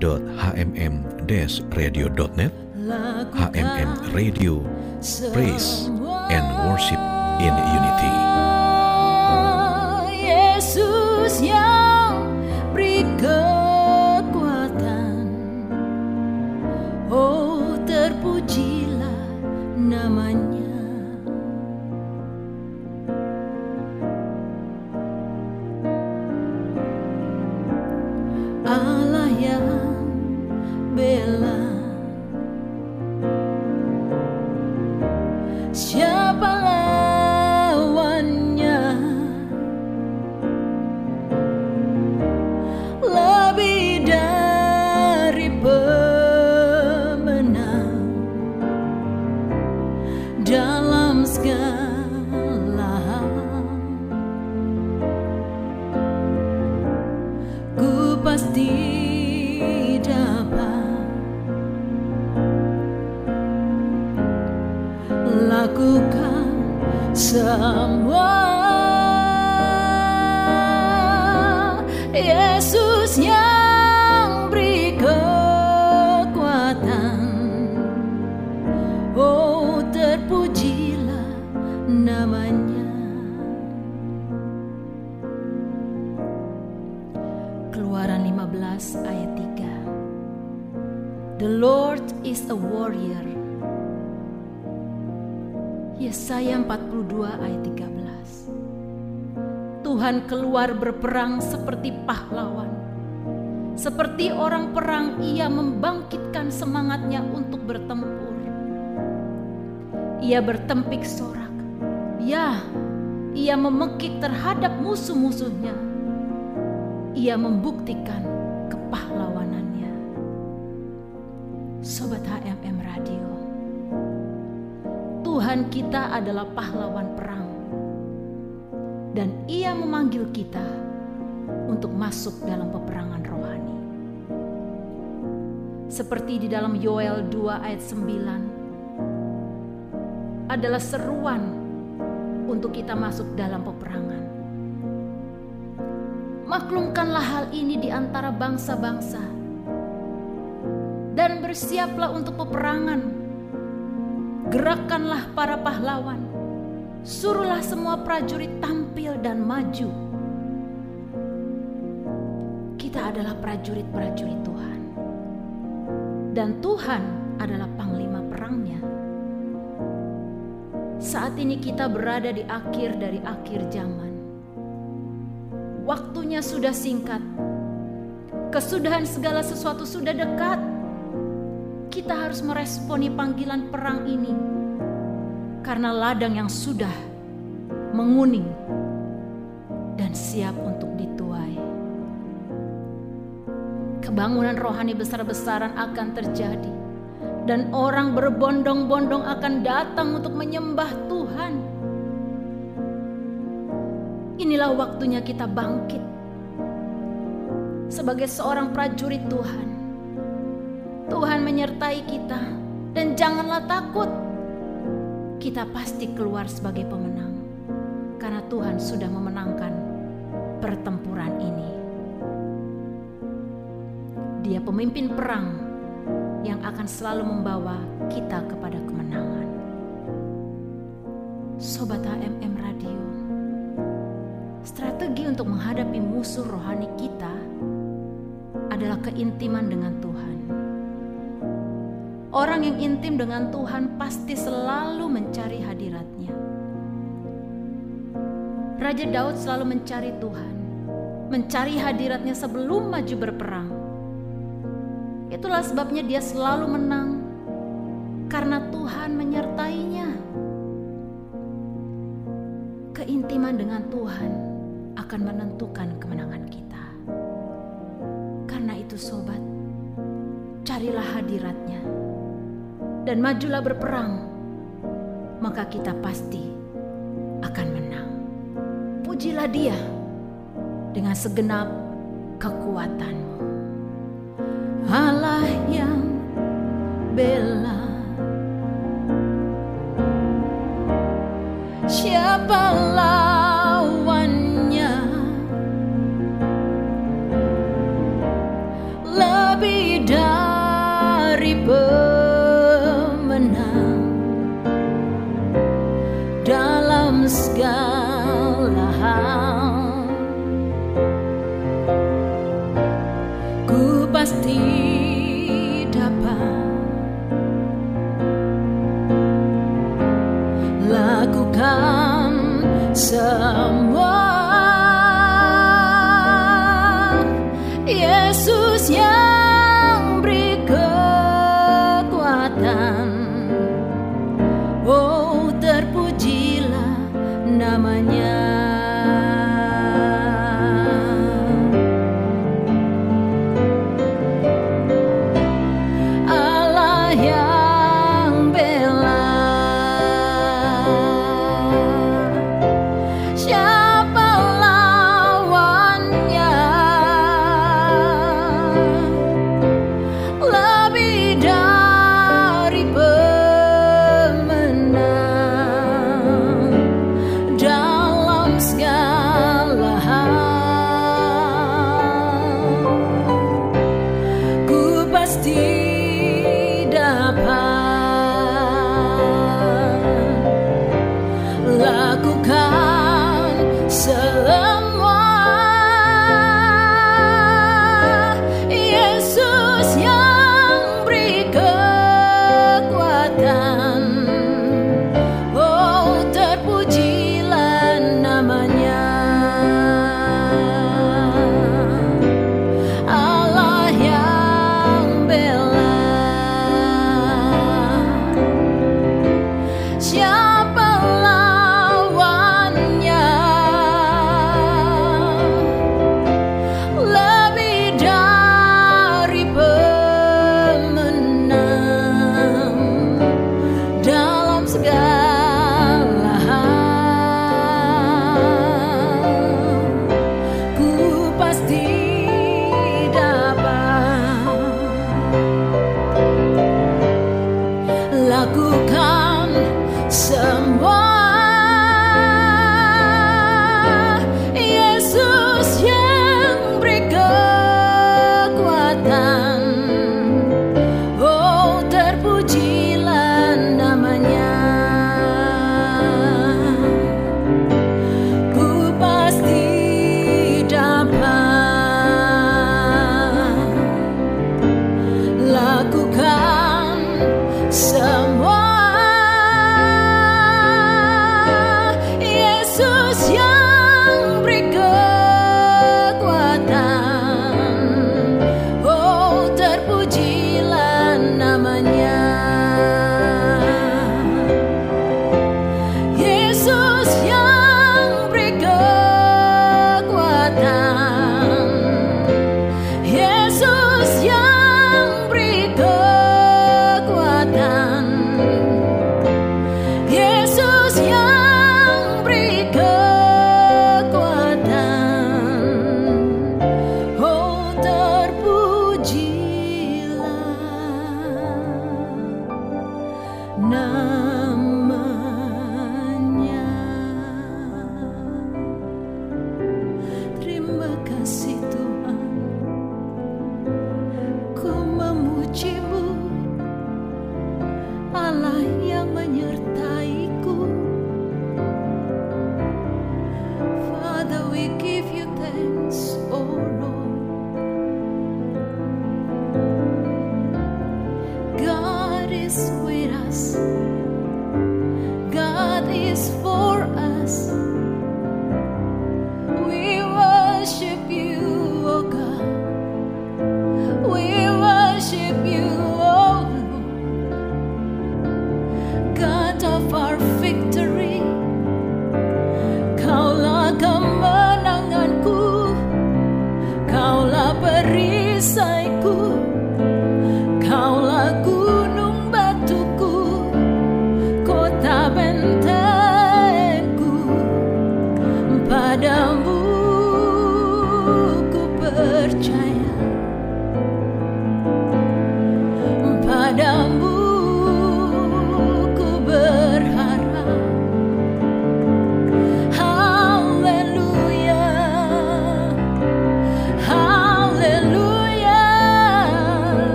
www.hmm-radio.net HMM Radio Praise and Worship in Unity. Yesus yang 15 ayat 3 The Lord is a warrior. Yesaya 42 ayat 13 Tuhan keluar berperang seperti pahlawan. Seperti orang perang ia membangkitkan semangatnya untuk bertempur. Ia bertempik sorak. Ya, ia memekik terhadap musuh-musuhnya. Ia membuktikan Tuhan kita adalah pahlawan perang, dan Ia memanggil kita untuk masuk dalam peperangan rohani. Seperti di dalam Yoel 2 ayat 9 adalah seruan untuk kita masuk dalam peperangan. Maklumkanlah hal ini di antara bangsa-bangsa dan bersiaplah untuk peperangan. Gerakkanlah para pahlawan, suruhlah semua prajurit tampil dan maju. Kita adalah prajurit-prajurit Tuhan, dan Tuhan adalah panglima perangnya. Saat ini kita berada di akhir dari akhir zaman waktunya sudah singkat. Kesudahan segala sesuatu sudah dekat. Kita harus meresponi panggilan perang ini. Karena ladang yang sudah menguning dan siap untuk dituai. Kebangunan rohani besar-besaran akan terjadi. Dan orang berbondong-bondong akan datang untuk menyembah Tuhan Inilah waktunya kita bangkit sebagai seorang prajurit Tuhan. Tuhan menyertai kita, dan janganlah takut. Kita pasti keluar sebagai pemenang, karena Tuhan sudah memenangkan pertempuran ini. Dia pemimpin perang yang akan selalu membawa kita kepada kemenangan. Sobat HMM Radio, strategi untuk menghadapi musuh rohani kita adalah keintiman dengan Tuhan. Orang yang intim dengan Tuhan pasti selalu mencari hadiratnya. Raja Daud selalu mencari Tuhan, mencari hadiratnya sebelum maju berperang. Itulah sebabnya dia selalu menang, karena Tuhan menyertainya. Keintiman dengan Tuhan akan menentukan kemenangan kita. Karena itu sobat, carilah hadiratnya dan majulah berperang, maka kita pasti akan menang. Pujilah Dia dengan segenap kekuatanmu. Allah yang bela Siapa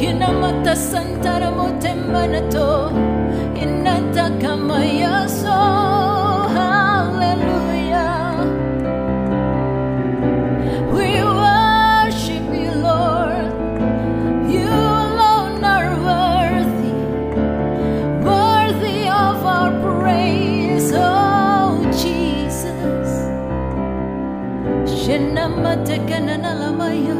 kinamata santara motembanato inata kamayaso hallelujah. We worship you lord. You alone are worthy. Worthy of our praise oh jesus. Shenamata kananalamaya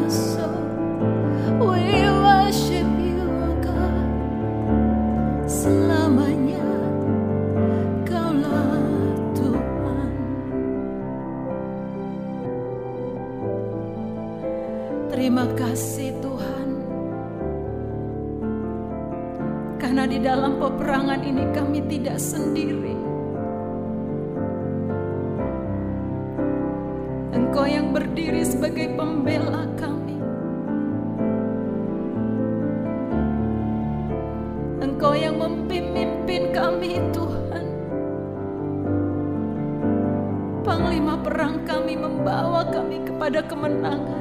peperangan ini kami tidak sendiri. Engkau yang berdiri sebagai pembela kami. Engkau yang memimpin kami Tuhan. Panglima perang kami membawa kami kepada kemenangan.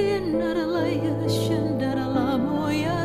Inaralaya Shandaralamoya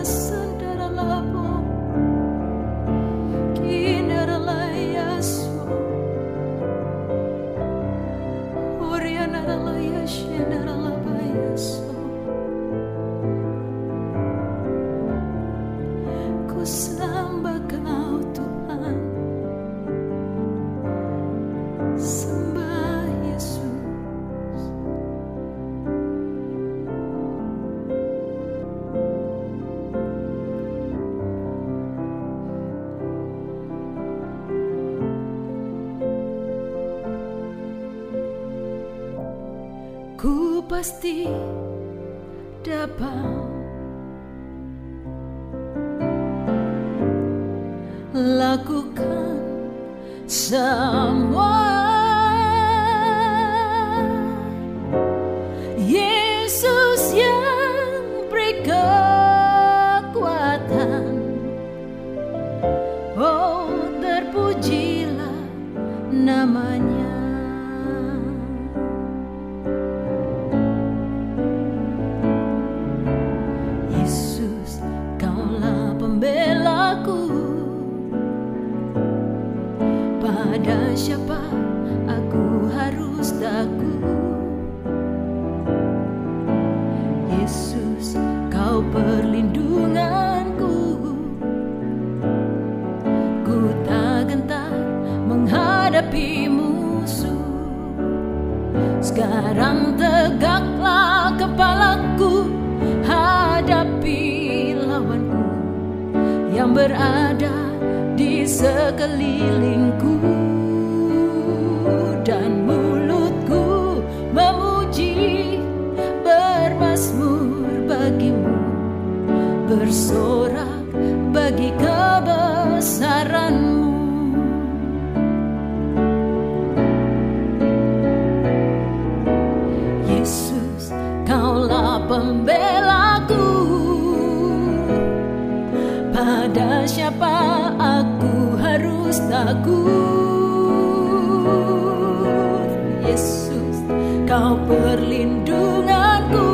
lakukan semua berada di sekelilingku. Takut Yesus kau perlindunganku.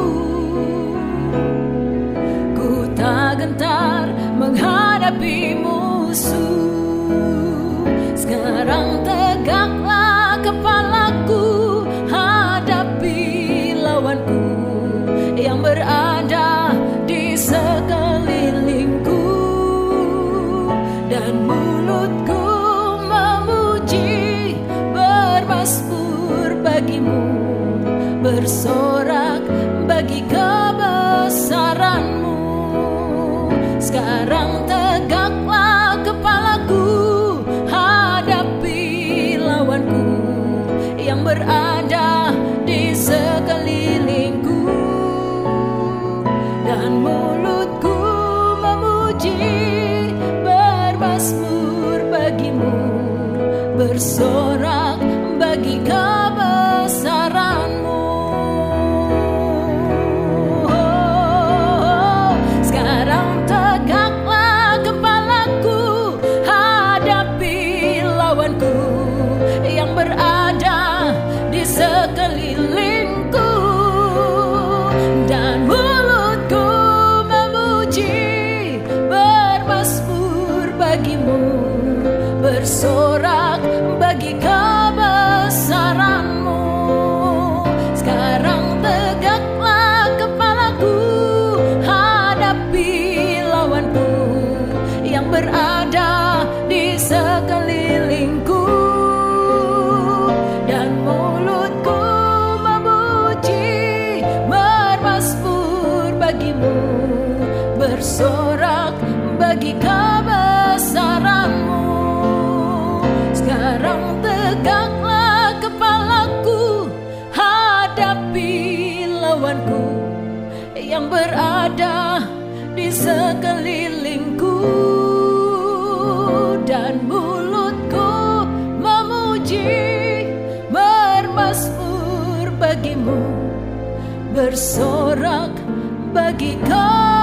Ku tak gentar menghadapi musuh Sekarang bagi kebesaranmu. Sekarang tegaklah kepalaku Hadapi lawanku Yang berada di sekelilingku. Dan mulutku memuji Bermasmur bagimu Bersorak bagi kau.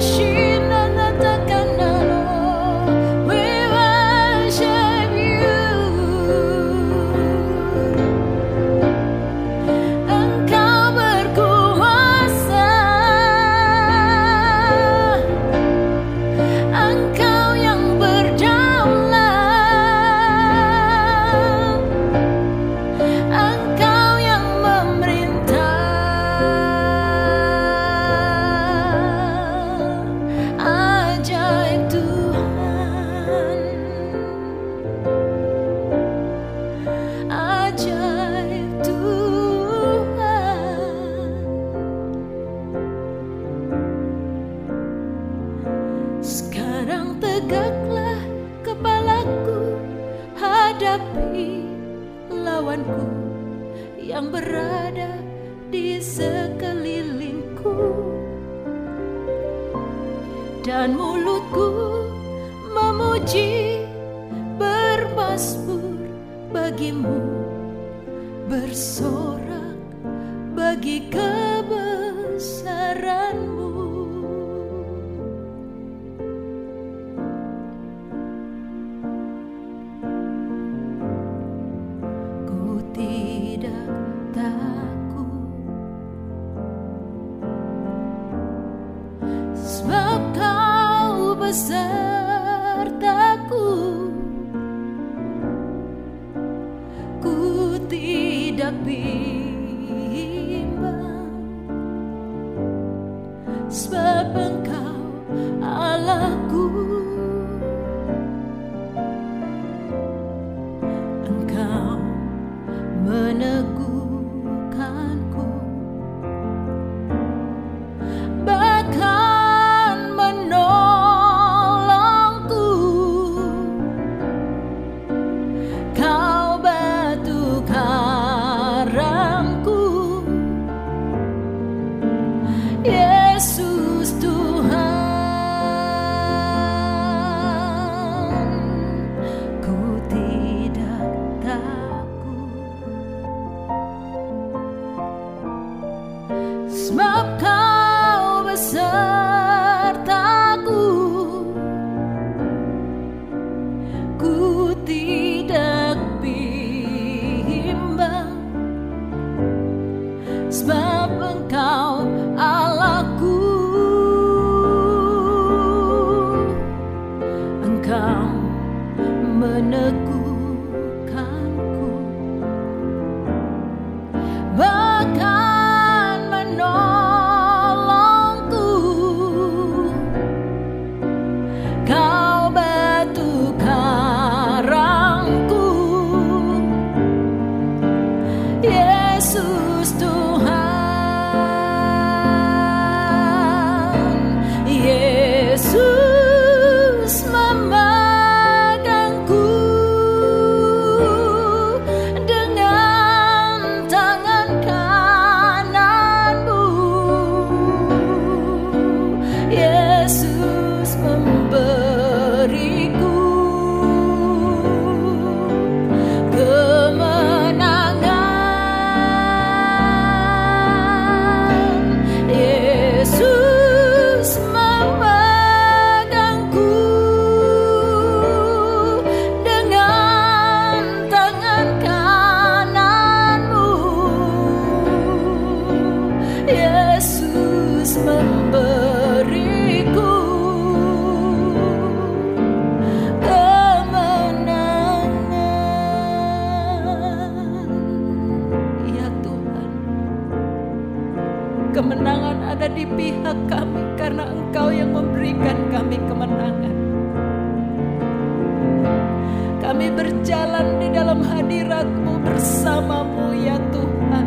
she kawan-kawanku yang berada di sekelilingku. Dan mulutku memuji bermasmur bagimu bersorak bagi kebesaranmu. sebab engkau Allahku. Berjalan di dalam hadiratmu bersamamu ya Tuhan.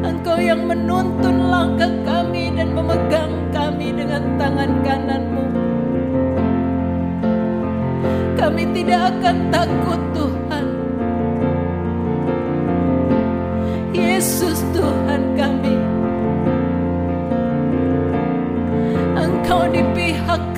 Engkau yang menuntun langkah kami dan memegang kami dengan tangan kananmu. Kami tidak akan takut Tuhan. Yesus Tuhan kami. Engkau di pihak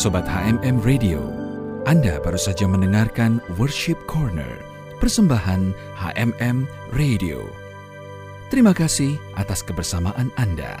Sobat HMM Radio, Anda baru saja mendengarkan Worship Corner, persembahan HMM Radio. Terima kasih atas kebersamaan Anda.